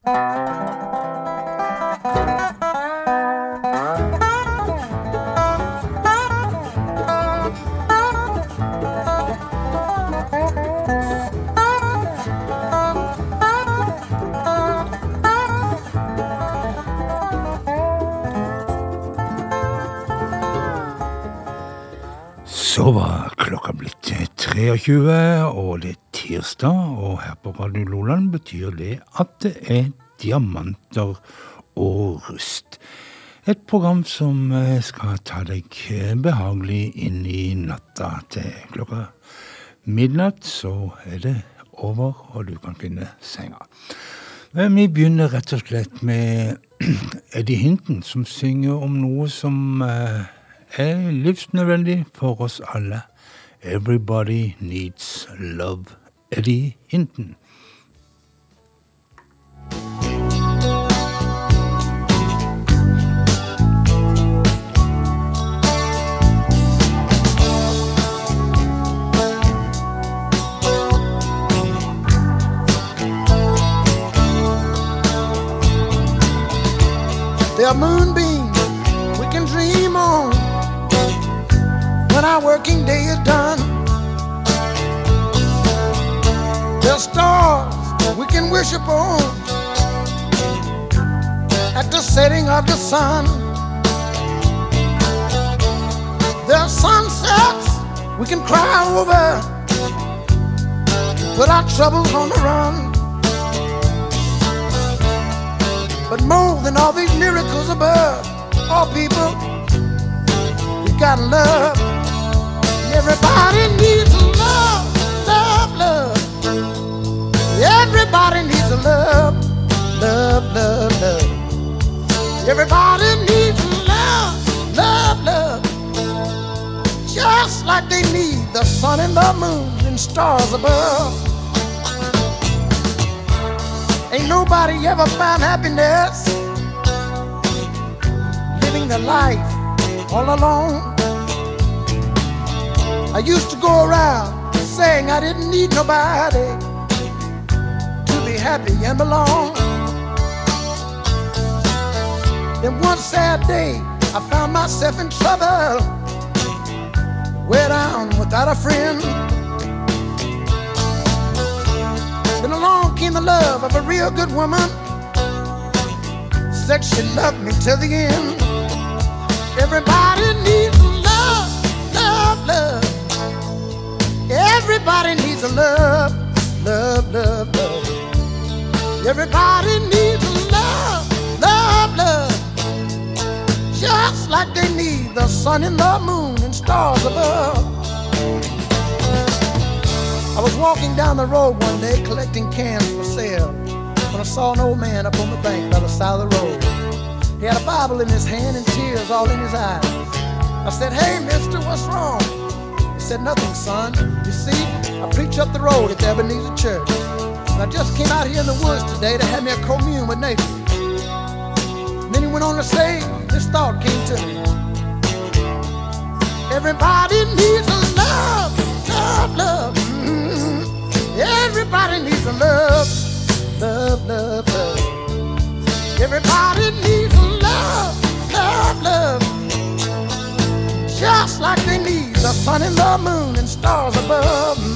Så var klokka blitt 23, og er tirsdag, og her på Radio Loland betyr det at det er diamanter og rust. Et program som eh, skal ta deg eh, behagelig inn i natta til klokka midnatt. Så er det over, og du kan finne senga. Men vi begynner rett og slett med Eddie Hinton, som synger om noe som eh, er livsnødvendig for oss alle. Everybody needs love. Er Eddie Hinton. There are moonbeams we can dream on when our working day is done. Stars we can worship on at the setting of the sun. There are sunsets we can cry over, put our troubles on the run. But more than all these miracles above, all people, we got love. Everybody needs Everybody needs love, love, love, love. Everybody needs love, love, love. Just like they need the sun and the moon and stars above. Ain't nobody ever found happiness living the life all alone. I used to go around saying I didn't need nobody happy and belong. Then one sad day, I found myself in trouble, way down without a friend. Then along came the love of a real good woman. Said she loved me till the end. Everybody needs love, love, love. Everybody needs a love, love, love, love. Everybody needs love, love, love. Just like they need the sun and the moon and stars above. I was walking down the road one day collecting cans for sale when I saw an old man up on the bank by the side of the road. He had a Bible in his hand and tears all in his eyes. I said, Hey, mister, what's wrong? He said, Nothing, son. You see, I preach up the road at the Ebenezer Church. I just came out here in the woods today to have me a commune with nature. And then he went on to say, This thought came to me. Everybody needs a love, love, love. Mhm. Everybody needs a love, love, love, love. Everybody needs a love, love, love. Just like they need the sun and the moon and stars above.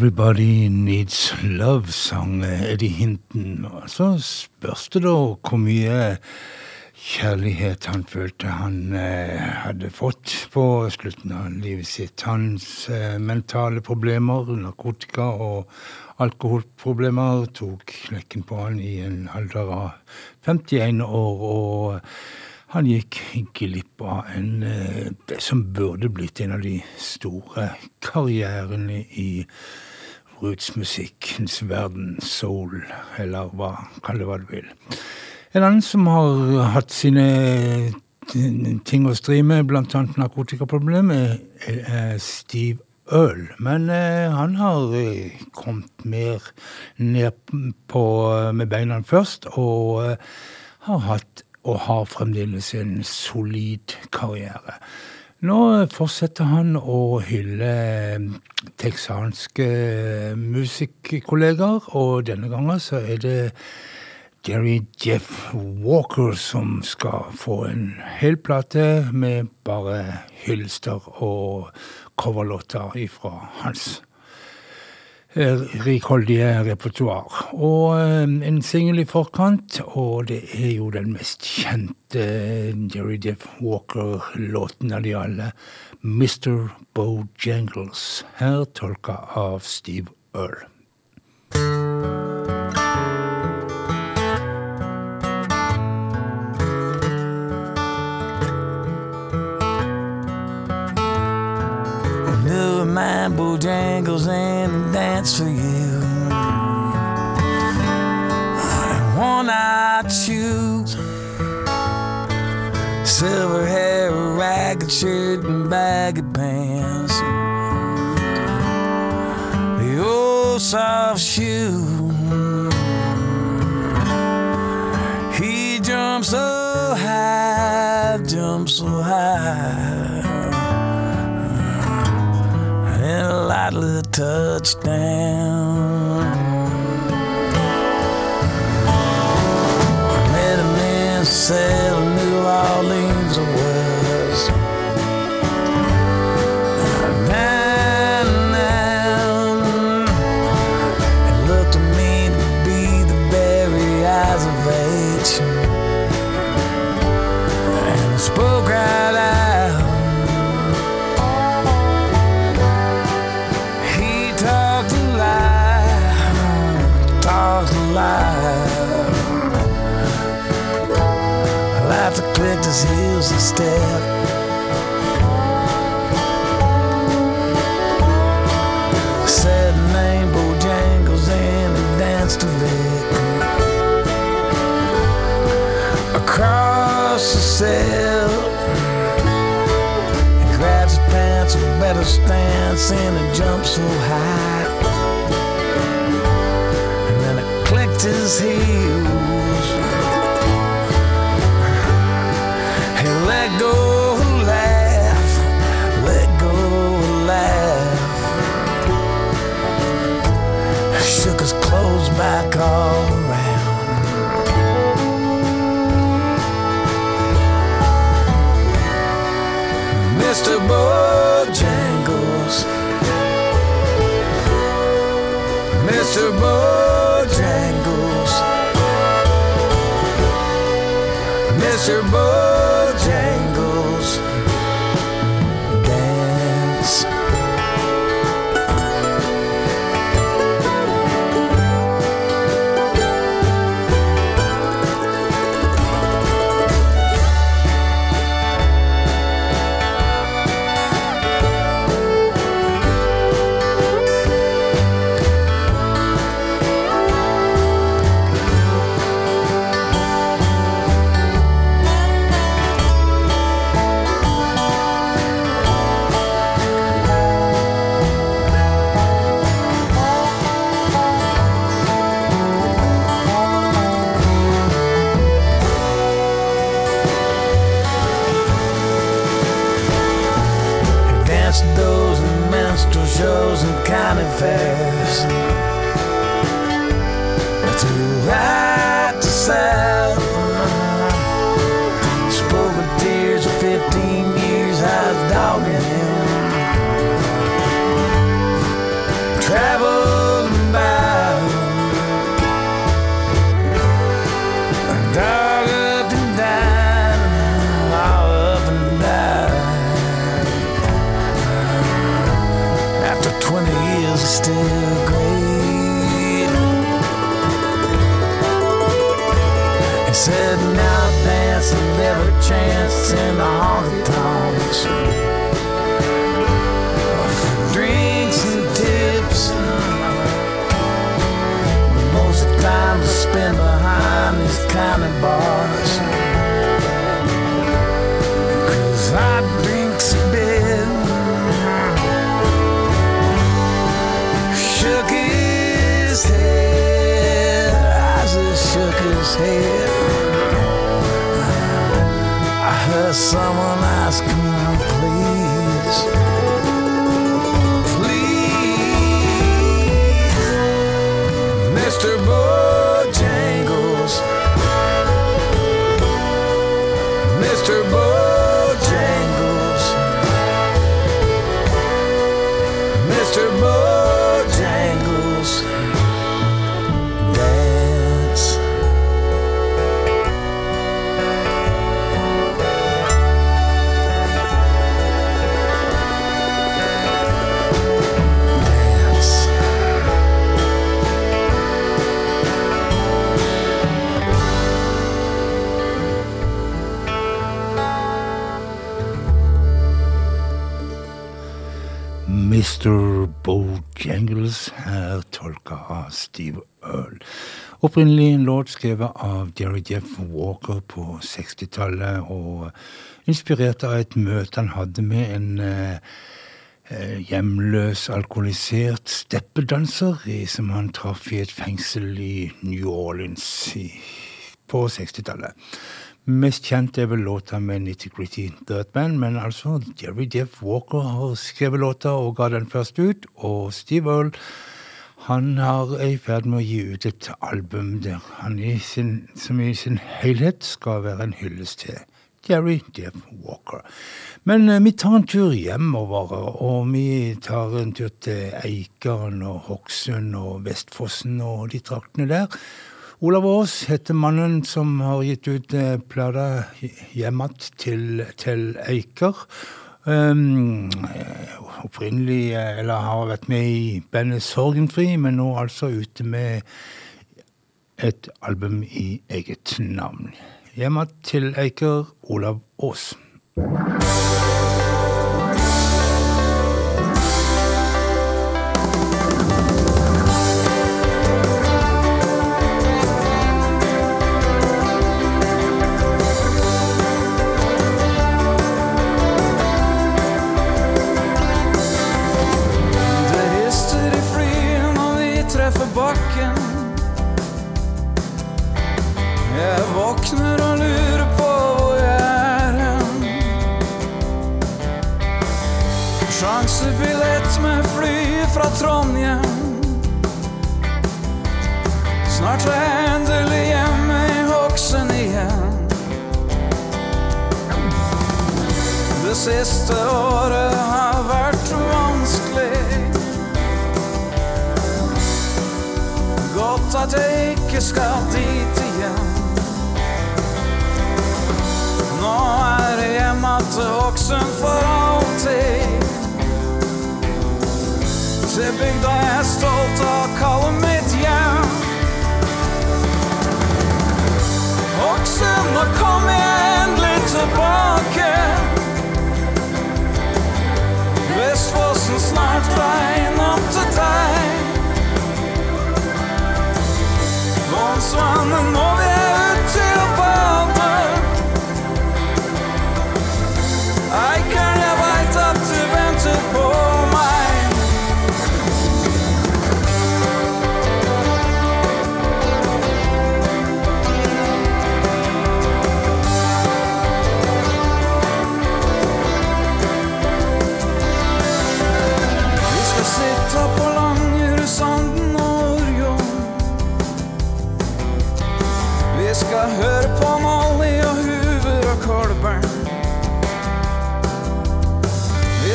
'Everybody Needs Love', sang Eddie Hinton. Så spørs det da hvor mye kjærlighet han følte han eh, hadde fått på slutten av livet sitt. Hans eh, mentale problemer, narkotika og alkoholproblemer tok knekken på han i en alder av 51 år. og han gikk glipp av en, eh, det som burde blitt en av de store karrierene i rootsmusikkens verden, soul, eller hva, kall det hva du vil. En annen som har hatt sine ting å stri med, blant annet narkotikaproblemet, er Steve Earl. Men eh, han har eh, kommet mer ned på, med beina først, og eh, har hatt og har fremdeles en solid karriere. Nå fortsetter han å hylle texanske musikkollegaer, og denne gangen så er det Jerry Jeff Walker som skal få en hel plate med bare hyllester og coverlåter ifra hans. Eh, rikholdige repertoar. Og eh, en singel i forkant, og det er jo den mest kjente Jerry Jeff Walker-låten av de alle, 'Mr. Bojangles', her tolka av Steve Earl. Mind bojangles and dance for you. I choose silver hair, ragged shirt, and baggy pants. The old soft shoe. He jumps so high, jumps so high. And a lightly touchdown. I met a man sail New Orleans Steve Earl. Opprinnelig en låt skrevet av Jerry Jeff Walker på 60-tallet, og inspirert av et møte han hadde med en eh, eh, hjemløs, alkoholisert steppedanser som han traff i et fengsel i New Orleans i, på 60-tallet. Mest kjent er vel låta med Nitty Gritty Dirt Band, men altså Jerry Jeff Walker har skrevet låta og ga den først ut, og Steve Earl han er i ferd med å gi ut et album der han i sin, som i sin helhet skal være en hyllest til Jerry Jeff Walker. Men eh, vi tar en tur hjemover, og vi tar en tur til Eikeren og Hokksund og Vestfossen og de traktene der. Olav Aas heter mannen som har gitt ut eh, plata Hjemat til, til Eiker. Um, opprinnelig, eh, eller har vært med i bandet Sorgenfri, men nå altså ute med et album i eget navn. Hjemme til Eiker, Olav Aas.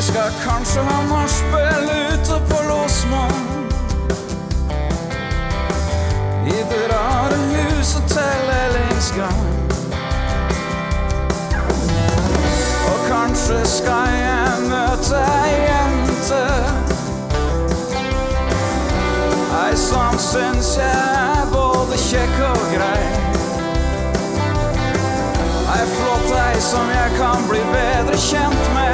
Skal kanskje ha nachspiel ute på Låsmann. I det rare huset til Ellingsgard. Og kanskje skal jeg møte ei jente. Ei som syns jeg er både kjekk og grei. Ei flott ei som jeg kan bli bedre kjent med.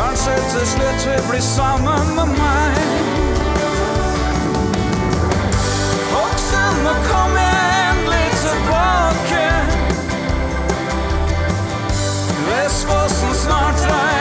Kanskje til slutt vil bli sammen med meg. Voksen, nå kom jeg endelig tilbake. Vestfossen snart regn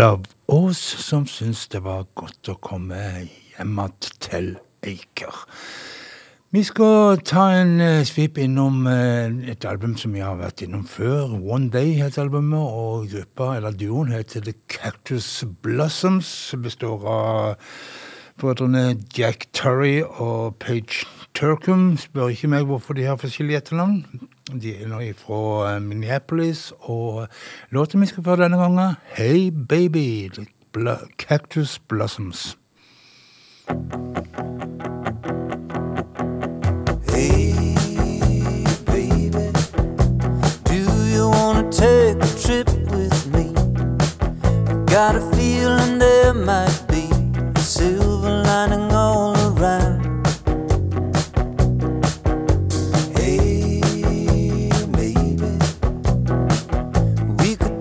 Olav Aas som syntes det var godt å komme hjem igjen til Eiker. Vi skal ta en uh, svipp innom uh, et album som vi har vært innom før. One Day heter albumet, og gruppa, eller duoen, heter The Cactus Blossoms. Består av brødrene Jack Turry og Page Turcum. Spør ikke meg hvorfor de har forskjellige etternavn. De er nå fra Minneapolis, og låten vi skal få denne gangen, Hey Baby, Cactus Blossoms. Hey, baby, do you wanna take a trip with me? Got a feeling there might be a silver lining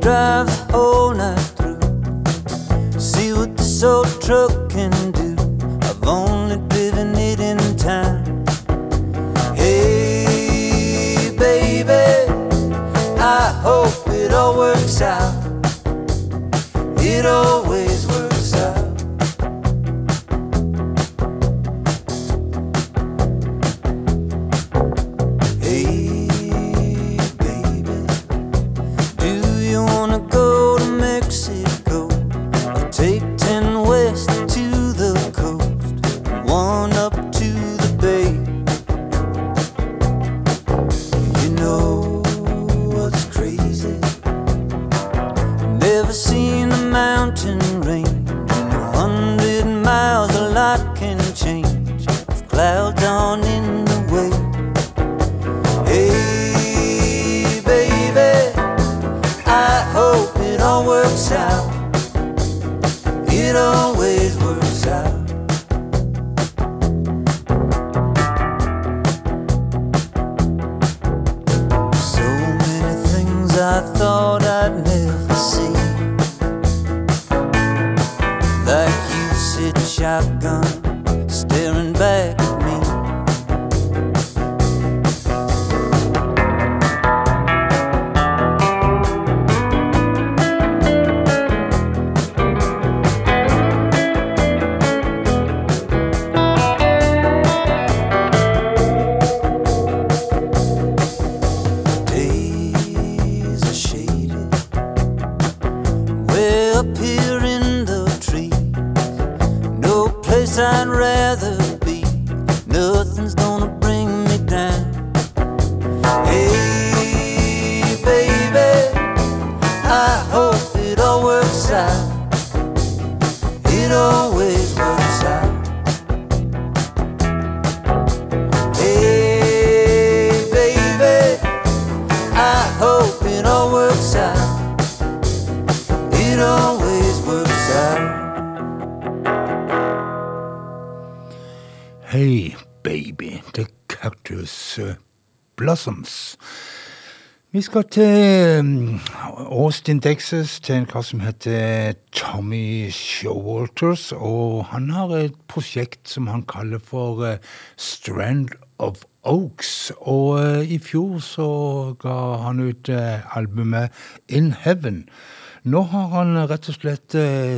drive whole night through, see what this old truck can do. I've only driven it in time. Hey, baby, I hope it all works out. It always Vi skal til mm, Austin, Texas, til en kar som heter Tommy Showalters. Og han har et prosjekt som han kaller for eh, Strand of Oaks. Og eh, i fjor så ga han ut eh, albumet In Heaven. Nå har han rett og slett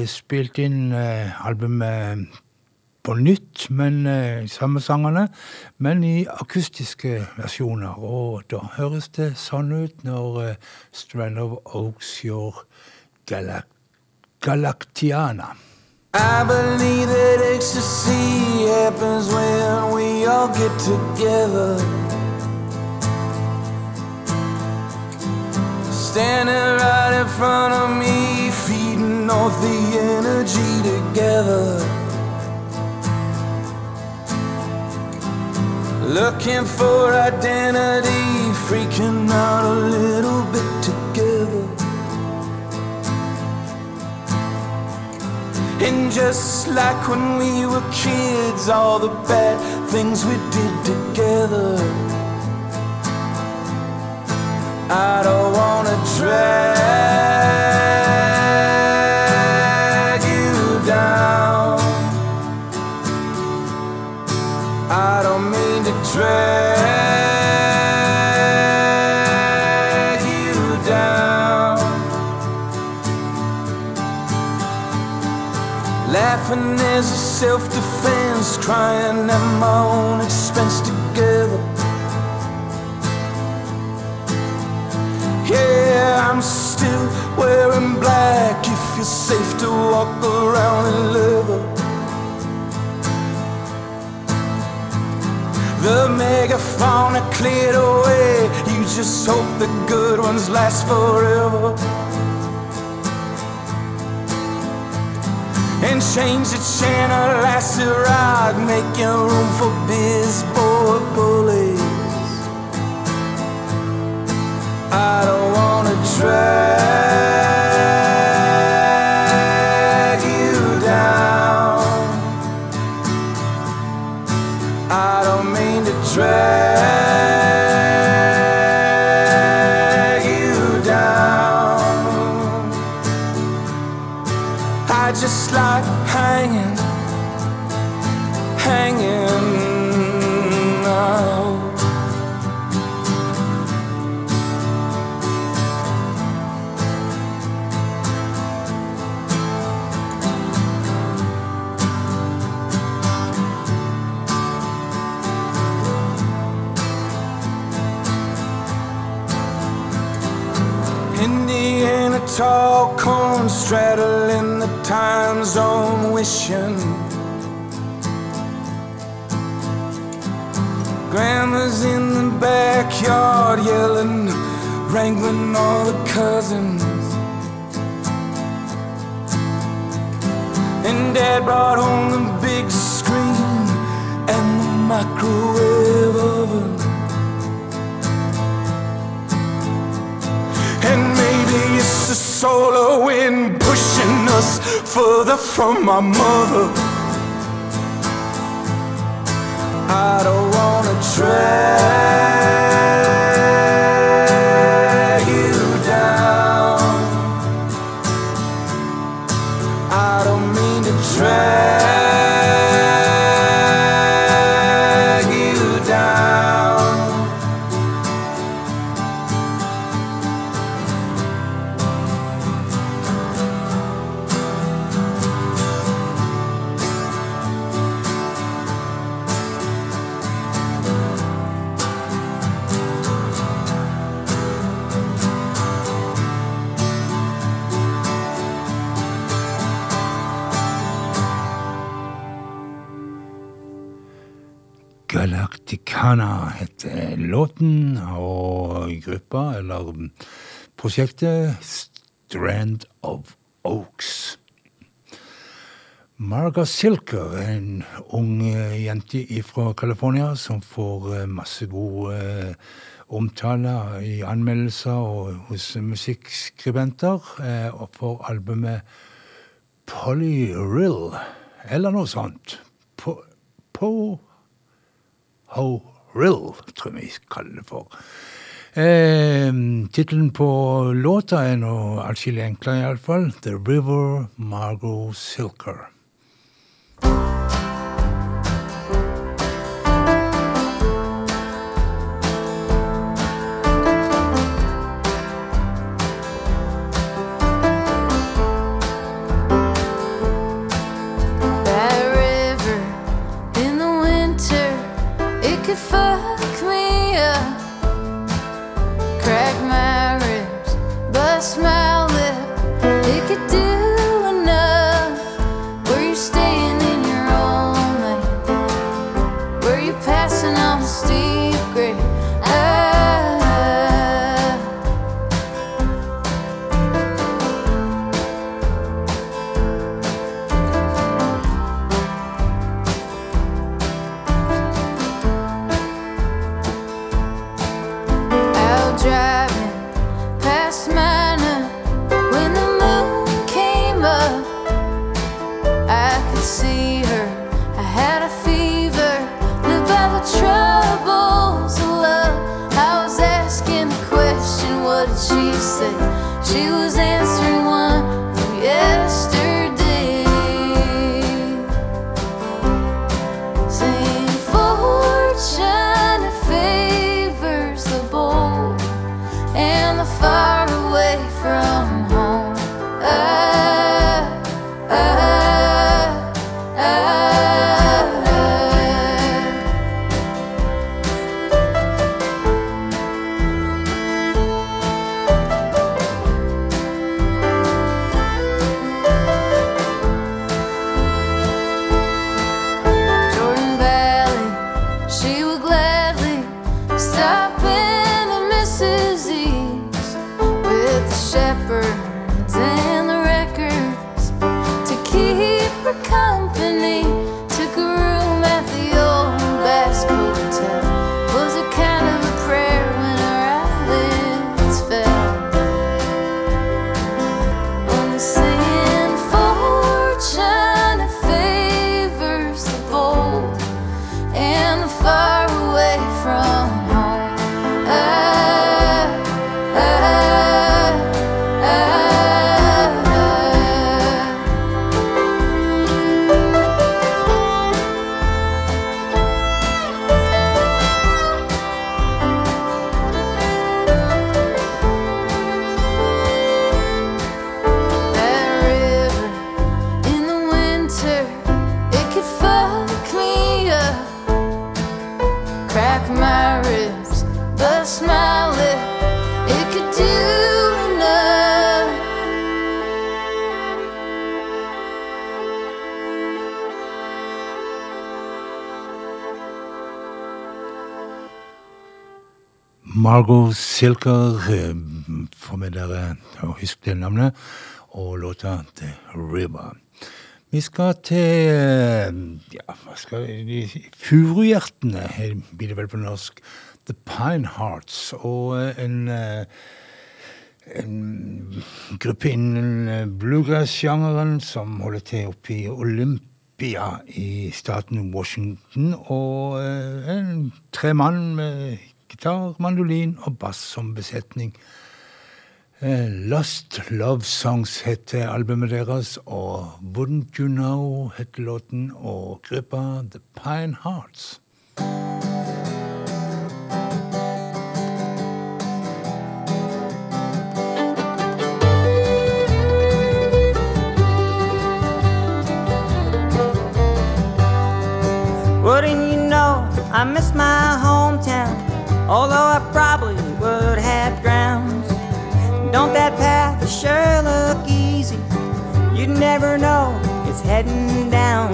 spilt inn albumet på nytt, men eh, samme sangene, men i akustiske versjoner. Og da høres det sånn ut når eh, Strand of Oaks gjør Gala Galactiana. I believe that ecstasy happens when we all get together. Standing right in front of me, feeding off the energy together. Looking for identity, freaking out a little bit together. And just like when we were kids, all the bad things we did together. I don't wanna drag Laughing as a self defense, crying at my own expense together. Yeah, I'm still wearing black if you're safe to walk around in leather. The megaphone are cleared away. You just hope the good ones last forever. And change the channel, last the rock, making room for baseball bullies. I don't wanna drag time zone wishing Grandma's in the backyard yelling, wrangling all the cousins. And Dad brought home the big screen and the microwave oven. Solar wind pushing us further from our mother. I don't wanna drag prosjektet, Strand of Oaks. Marga Silker, en ung eh, jente fra California som får eh, masse gode eh, omtaler i anmeldelser og hos musikkskribenter, eh, og får albumet Polyrill, eller noe sånt. Po ho rill, tror jeg vi kaller det for. Eh, Tittelen på låta er nå atskillig enklere, iallfall. The River Margot Silker. Margot Silker, eh, får med dere å huske det navnet, og låta The River. Vi skal til eh, ja, hva skal vi Furuhjertene, her blir det vel på norsk. The Pine Hearts. Og eh, en, eh, en gruppe innen eh, bluegrass-sjangeren som holder til oppe i Olympia i staten Washington. Og eh, en tre mann med gitar, mandolin og bass som besetning. Eh, Lost Love Songs heter albumet deres, og Wouldn't You Know heter låten, og gruppa The Pine Hearts. Wouldn't you know I miss my hometown? Although I probably would have grounds. Don't that path sure look easy? You'd never know it's heading down.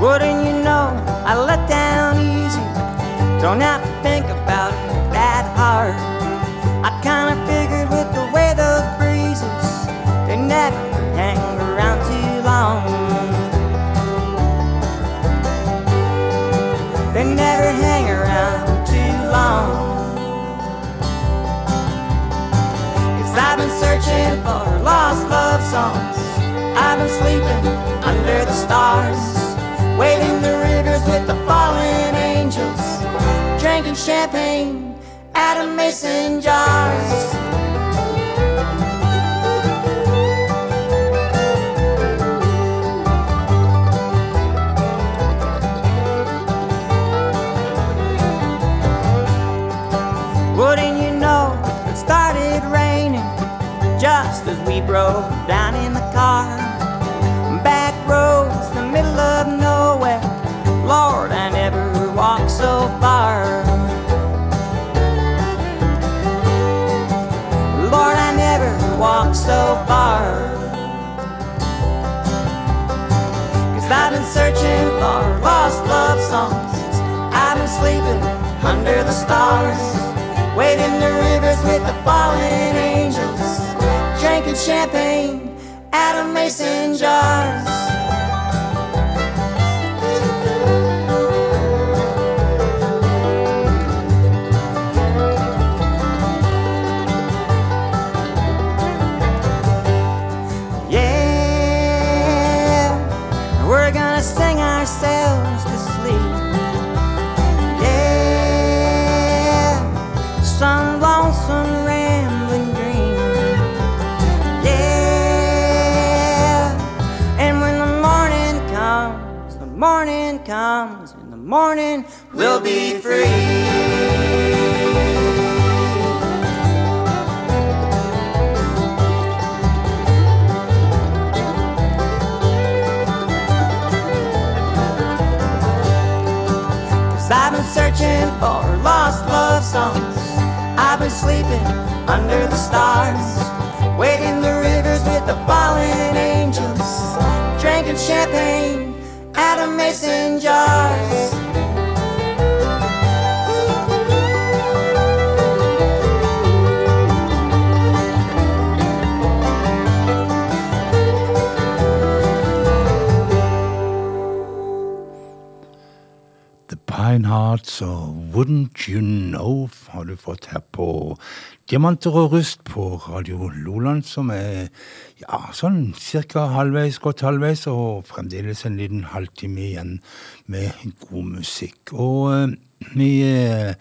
Wouldn't you know I let down easy? Don't have searching for lost love songs I've been sleeping under the stars, wading the rivers with the fallen angels, drinking champagne out of mason jars. Broke down in the car? Back roads, the middle of nowhere. Lord, I never walked so far. Lord, I never walked so far. Cause I've been searching for lost love songs. I've been sleeping under the stars. Wading the rivers with the fallen angels. Champagne out of mason jars. Comes, in the morning we'll be free. Cause I've been searching for lost love songs. I've been sleeping under the stars, wading the rivers with the fallen angels, drinking champagne out of mason jars. Pine og Wouldn't You Know har du fått her på Diamanter og rust på Radio Loland, som er ja, sånn cirka halvveis, godt halvveis, og fremdeles en liten halvtime igjen med god musikk. Og mye vi eh,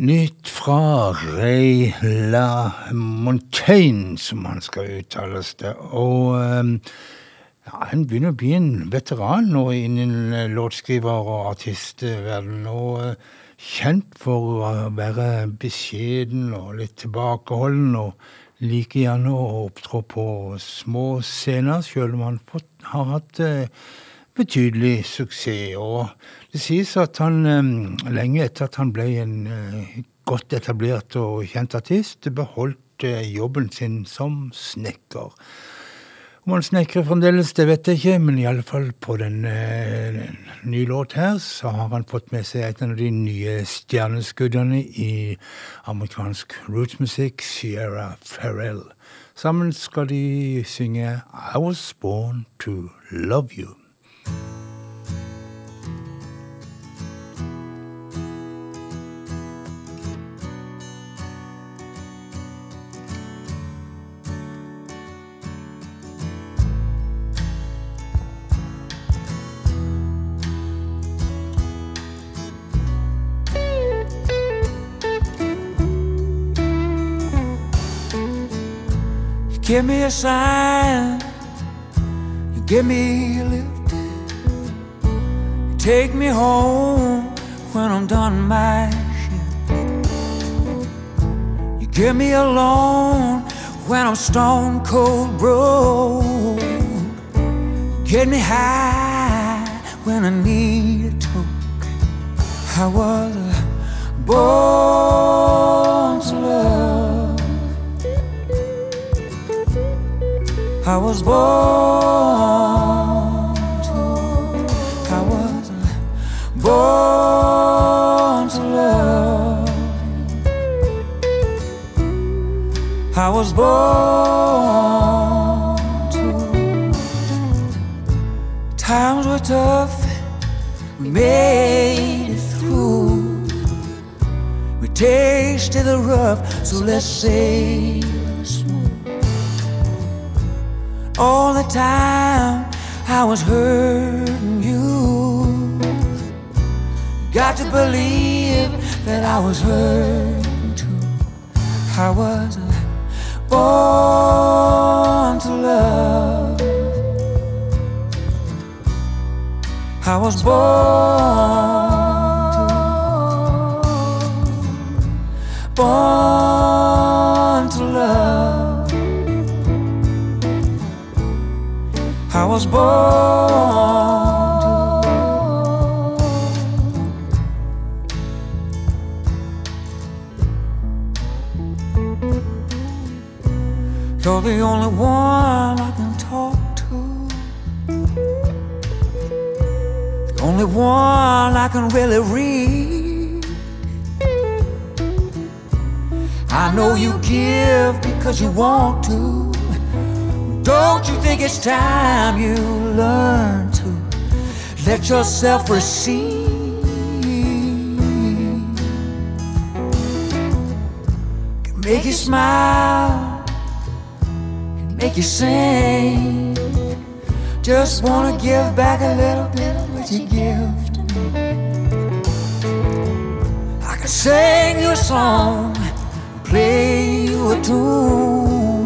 Nytt fra Ray La Montaigne, som han skal uttales det. Og eh, ja, han begynner å bli en veteran nå innen eh, låtskriver- og artistverden. Og eh, kjent for å være beskjeden og litt tilbakeholden. Og like gjerne å opptrå på små scener, sjøl om han fått, har hatt eh, betydelig suksess. Og det sies at han, lenge etter at han ble en godt etablert og kjent artist, beholdt eh, jobben sin som snekker. Om han snekrer fremdeles, det vet jeg ikke, men i alle fall på den eh, nye låt her, så har han fått med seg et av de nye stjerneskuddene i amerikansk rootsmusikk, Sierra Farrell. Sammen skal de synge I Was Born To Love You. Give me a sign. You give me a lift. You take me home when I'm done my shift. You give me a loan when I'm stone cold broke. You Get me high when I need a toke. I was born I was born to, I was born to love. I was born to. Times were tough, we made it through. We tasted the rough, so let's say all the time I was hurting you. Got to believe that I was hurting too. I was born to love. I was born one I can really read. I know you give because you want to. Don't you think it's time you learn to let yourself receive? Can make you smile, can make you sing. Just wanna give back a little bit sing you a song, play you a tune.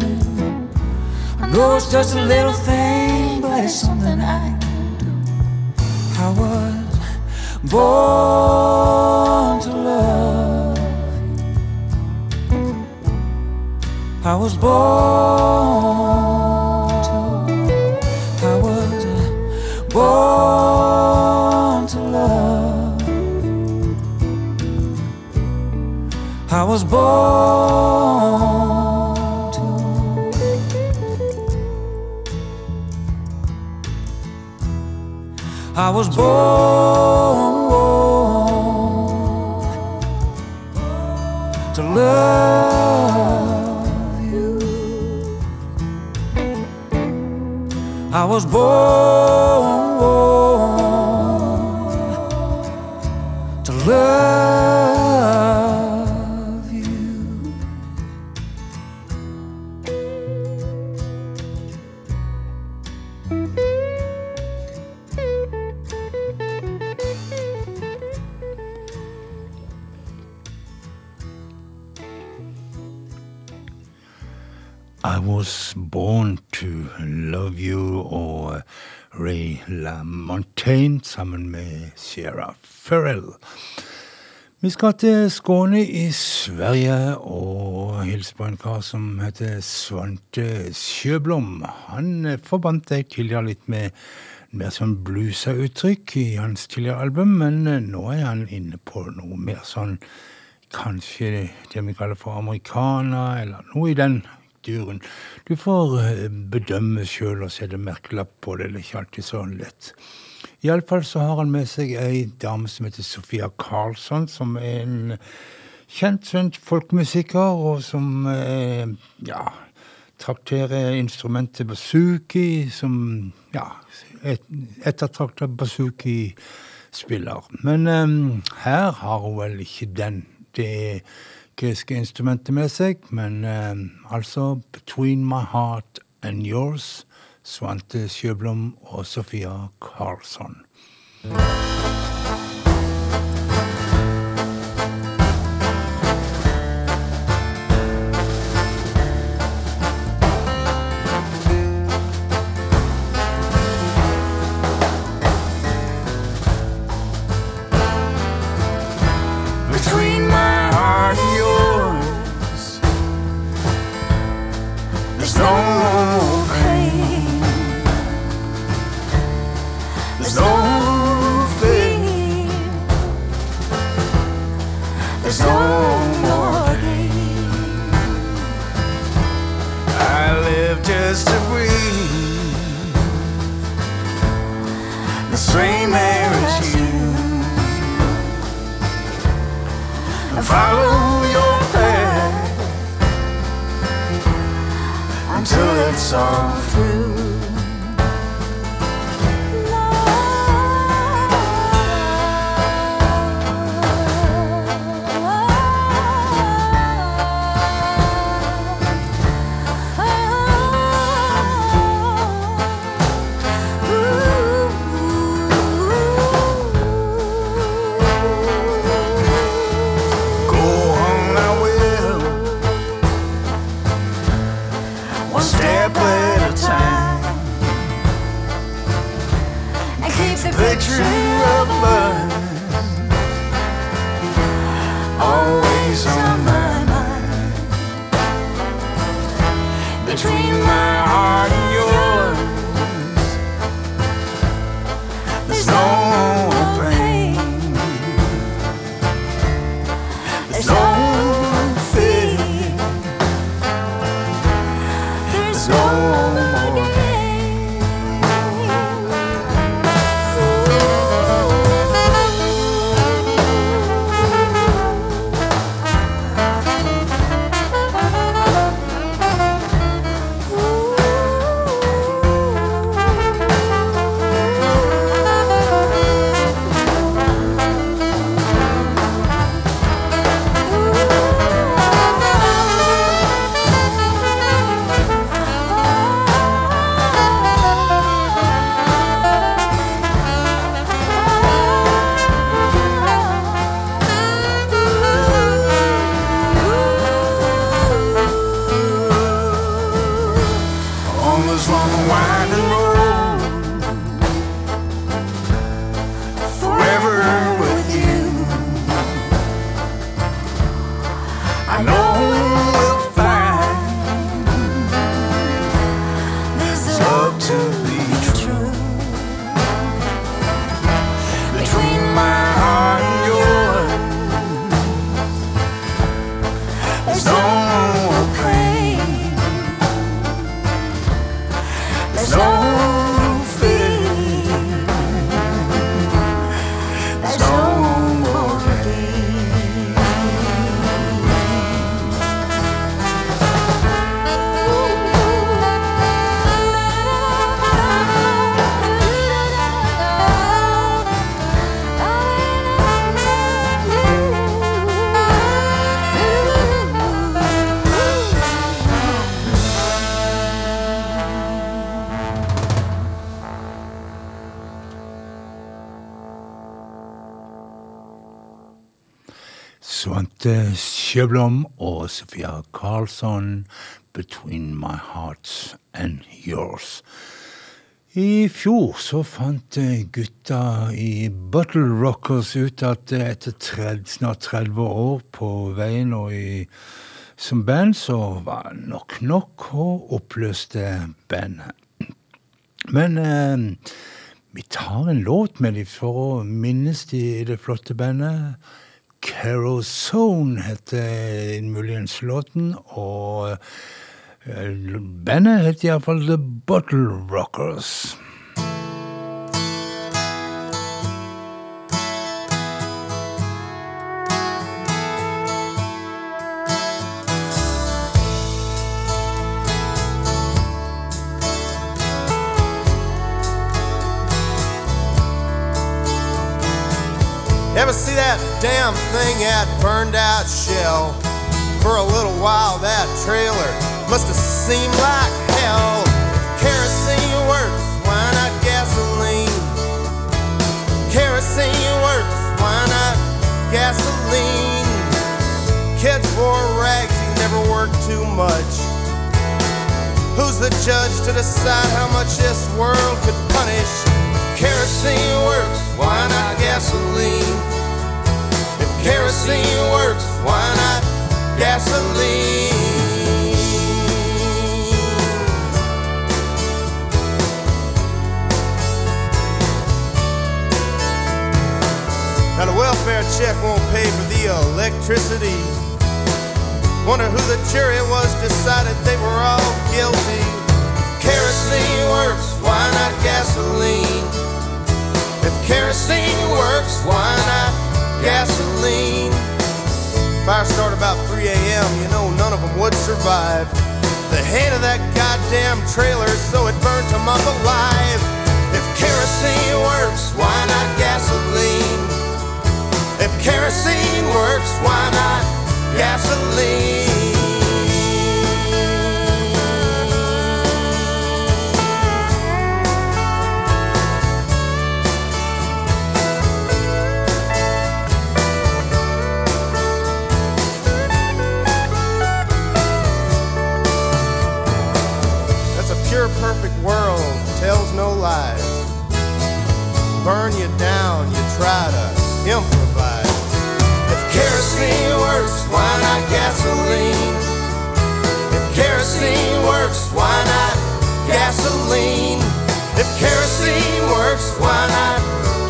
I know it's just a little thing, but it's something I can do. I was born to love. I was born to. I was born was born to. I was born to love you. I was born Farrell. Vi skal til Skåne i Sverige og hilse på en kar som heter Svante Sjøblom. Han forbandt jeg tidligere litt med mer sånn bluesa uttrykk i hans tidligere album, men eh, nå er han inne på noe mer sånn kanskje det vi kaller for americana, eller noe i den duren. Du får eh, bedømme sjøl og sette merkelapp på det, det er ikke alltid så lett. Iallfall så har han med seg ei dame som heter Sofia Karlsson, som er en kjent svensk folkemusiker, og som eh, ja, trakterer instrumentet basuki, som ja, et, ettertrakta basuki-spiller. Men eh, her har hun vel ikke den. Det greske instrumentet med seg, men eh, altså Between My Heart and Yours, Svante Sjøblom og Sofia Karlsson. Svante Sjøblom og Sofia Karlsson, 'Between My Heart and Yours'. I fjor så fant gutta i Bottle Rockers ut at etter 30, snart 30 år på veien og i, som band, så var nok nok og oppløste bandet. Men eh, vi tar en låt med dem for å minnes de i det flotte bandet. Carozone heter muligens låten, og eh, bandet heter iallfall The Bottle Rockers. Ever see that damn thing at burned out shell? For a little while, that trailer must have seemed like hell. Kerosene works, why not gasoline? Kerosene works, why not gasoline? Kids wore rags, he never worked too much. Who's the judge to decide how much this world could punish? Kerosene works, why not gasoline? Kerosene works, why not gasoline? Now the welfare check won't pay for the electricity. Wonder who the jury was decided they were all guilty. Kerosene works, why not gasoline? If kerosene works, why not gasoline? Fire started about 3 a.m., you know none of them would survive. The head of that goddamn trailer, so it burnt them up alive. If kerosene works, why not gasoline? If kerosene works, why not gasoline? Perfect world, tells no lies. Burn you down, you try to improvise. If kerosene works, why not gasoline? If kerosene works, why not gasoline? If kerosene works, why not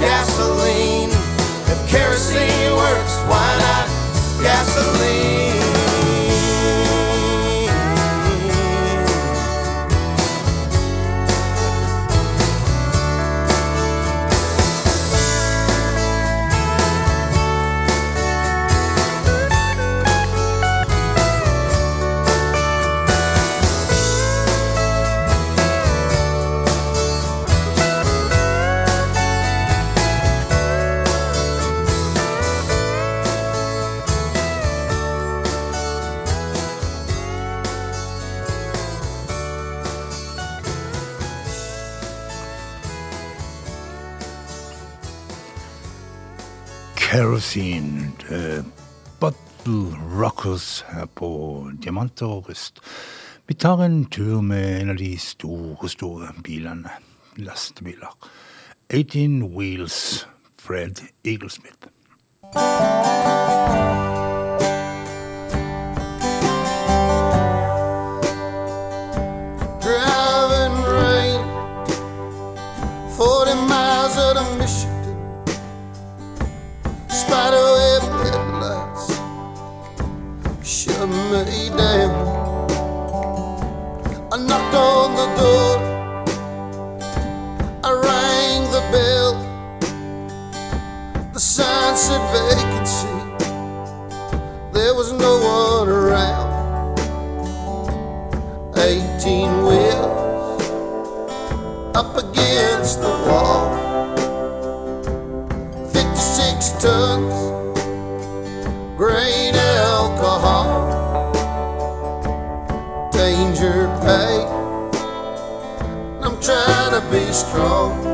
gasoline? If kerosene works, why not gasoline? Kerosene, Bottle Rockers her på Diamanter og Rust. Vi tar en tur med en av de store, store bilene. Lastebiler. 18 Wheels, Fred Eaglesmith. No one around 18 wheels up against the wall. 56 tons, grain alcohol, danger pay. I'm trying to be strong,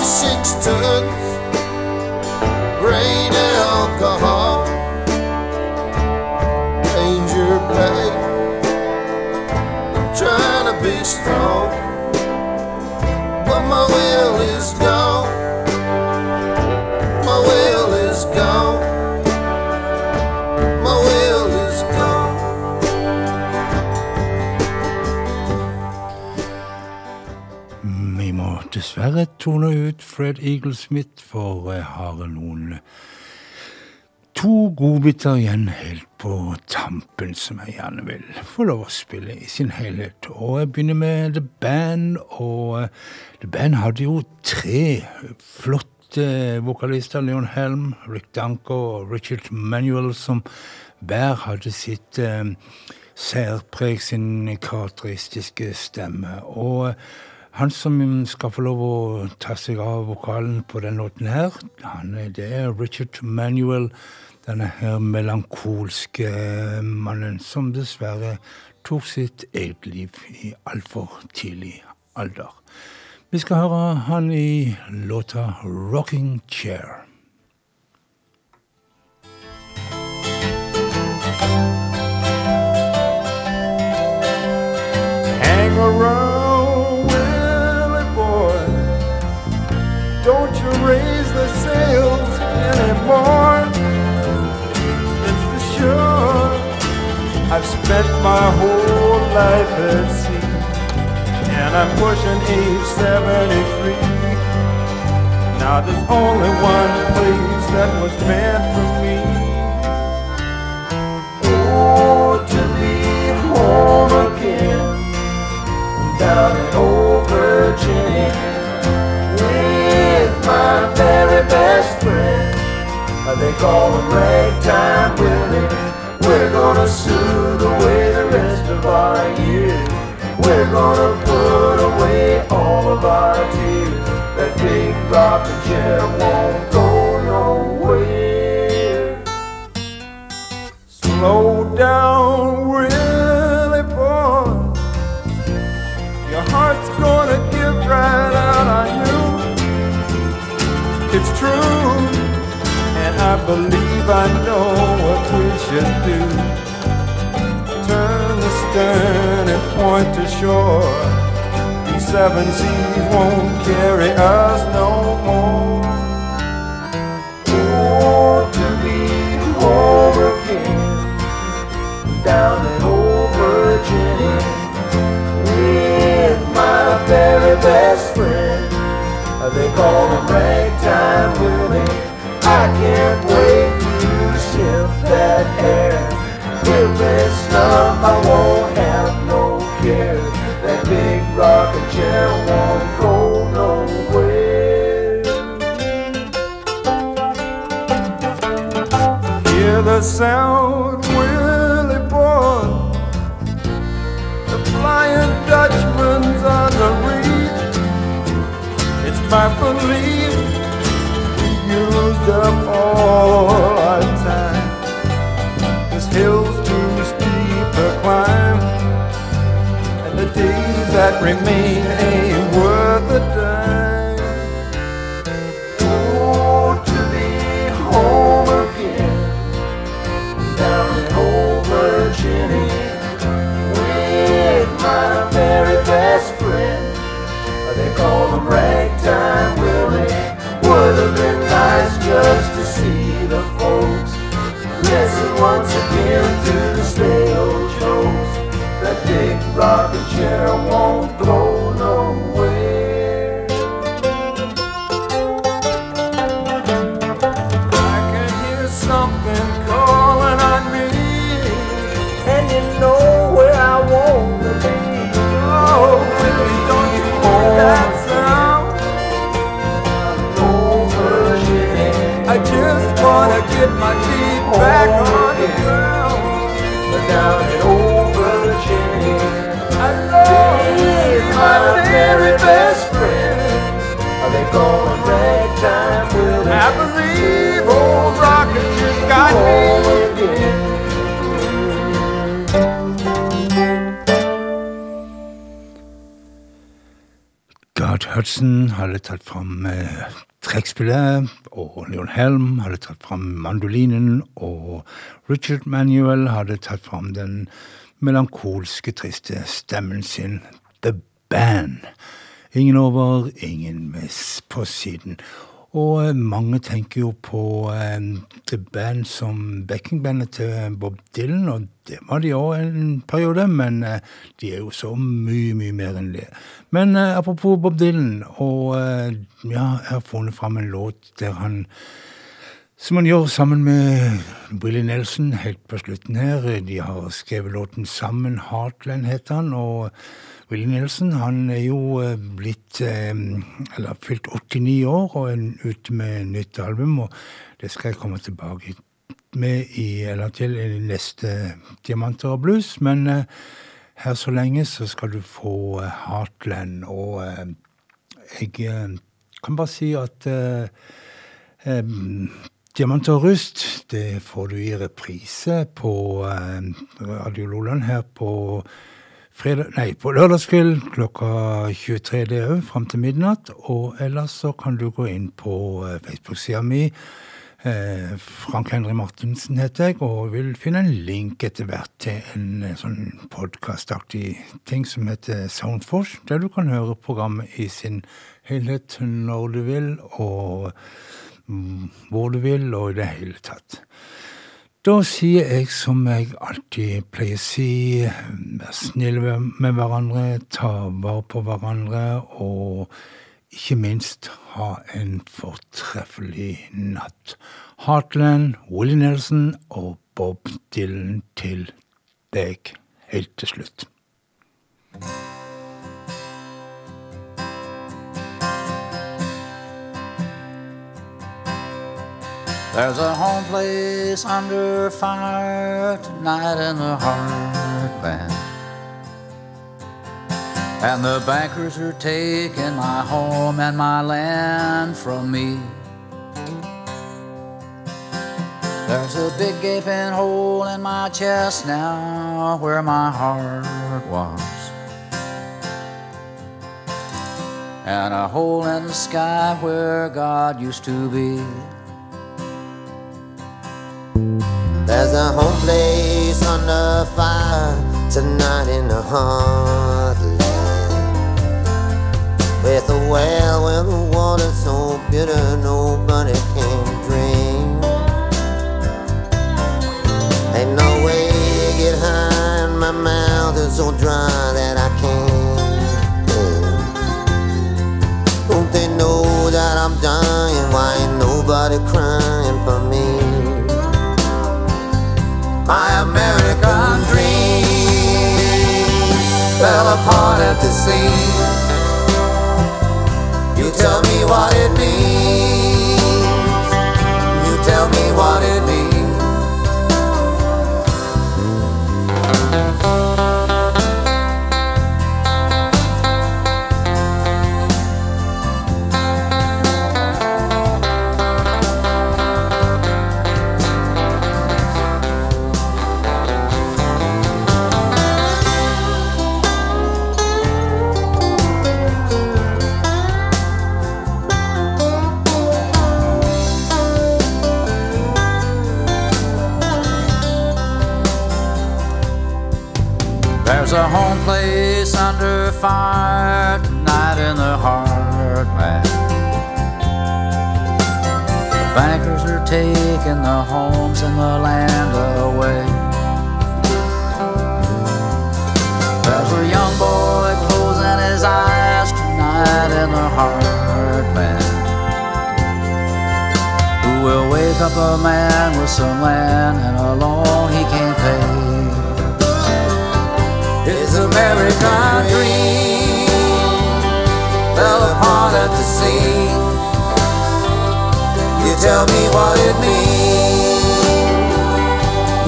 56 tons, grain and alcohol. Danger play, trying to be strong. Dessverre tone ut Fred Eaglesmith, for jeg har noen to godbiter igjen helt på tampen som jeg gjerne vil få lov å spille i sin helhet. Og jeg begynner med The Band, og eh, The Band hadde jo tre flotte vokalister, Leon Helm, Rick Danko og Richard Manuel, som hver hadde sitt eh, særpreg, sin karakteristiske stemme. Og han som skal få lov å ta seg av vokalen på den låten her, han, er- det er Richard Manuel, denne her melankolske mannen som dessverre tok sitt eget liv i altfor tidlig alder. Vi skal høre han i låta 'Rocking Chair'. Hang around, anymore. It's for sure. I've spent my whole life at sea, and I'm pushing age 73. Now there's only one place that was meant for me. Oh, to be home again down in old Virginia with my very best friend. Uh, They call him Ragtime Willie. We're gonna soothe away the rest of our years. We're gonna put away all of our tears. That big rocking chair won't believe I know what we should do. Turn the stern and point to shore. These seven seas won't carry us no more. Oh, to be home again, down in old Virginia with my very best friend. They call him Ragtime Willie. I can't wait to sniff that air. This snuff, I won't have no care. That big rocking chair won't go the sound, Willie boy. The Flying Dutchman's on the reef. It's my belief used up all our time. This hill's too steep to climb, and the days that remain ain't worth Leon Helm hadde tatt fram mandolinen, og Richard Manuel hadde tatt fram den melankolske, triste stemmen sin, The Band. Ingen over, ingen miss på siden. Og eh, mange tenker jo på eh, The Band som backingbandet til Bob Dylan, og det var de òg en periode, men eh, de er jo så mye, mye mer enn det. Men eh, apropos Bob Dylan, og eh, ja, jeg har funnet fram en låt der han som han gjør sammen med Brilly Nelson helt på slutten her. De har skrevet låten sammen. Heartland heter han. og Brilly Nelson han er jo eh, blitt eh, Eller fylt 89 år og er ute med nytt album. og Det skal jeg komme tilbake med i, eller til i neste Diamanter og blues. Men eh, her så lenge så skal du få Heartland. Og jeg kan bare si at Diamanter og rust det får du i reprise på eh, Radio Loland her på fredag, nei, på lørdagskveld klokka 23 det òg, fram til midnatt. Og ellers så kan du gå inn på eh, Facebook-sida mi. Eh, Frank Henry Martinsen heter jeg, og vil finne en link etter hvert til en sånn podkastaktig ting som heter Soundforce, der du kan høre programmet i sin helhet når du vil, og hvor du vil, og i det hele tatt. Da sier jeg som jeg alltid pleier å si, vær snille med hverandre, ta vare på hverandre, og ikke minst ha en fortreffelig natt. Heartland, Willie Nelson og Bob Dylan til deg helt til slutt. There's a home place under fire tonight in the heartland. And the bankers are taking my home and my land from me. There's a big gaping hole in my chest now where my heart was. And a hole in the sky where God used to be. A home place under fire tonight in the heartland. With a well where the water's so bitter nobody can drink. Ain't no way to get high, and my mouth is so dry that I can't. breathe. Don't they know that I'm dying? Why ain't nobody crying My American dream fell apart at the seams. You tell me what it means. Under fire tonight in the heartland. The bankers are taking the homes and the land away. There's a young boy closing his eyes tonight in the heartland. Who will wake up a man with some land and a loan he can't tell me what it means.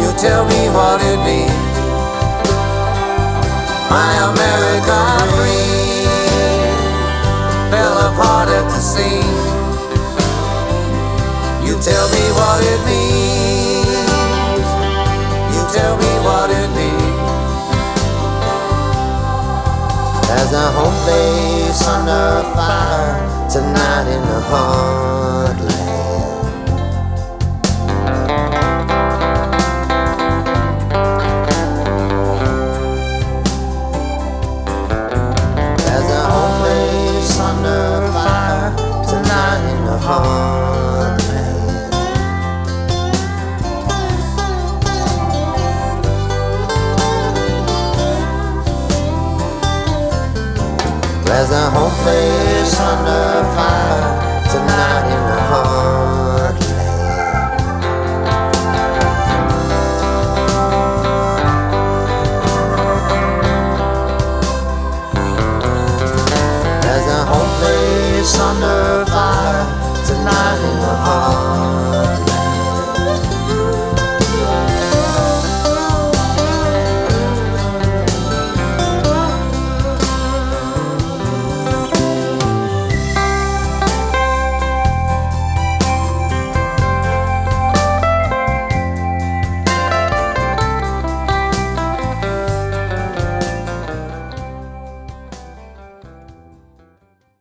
You tell me what it means. My American dream fell apart at the seams. You tell me what it means. You tell me what it means. There's a home place under fire tonight in the heartland.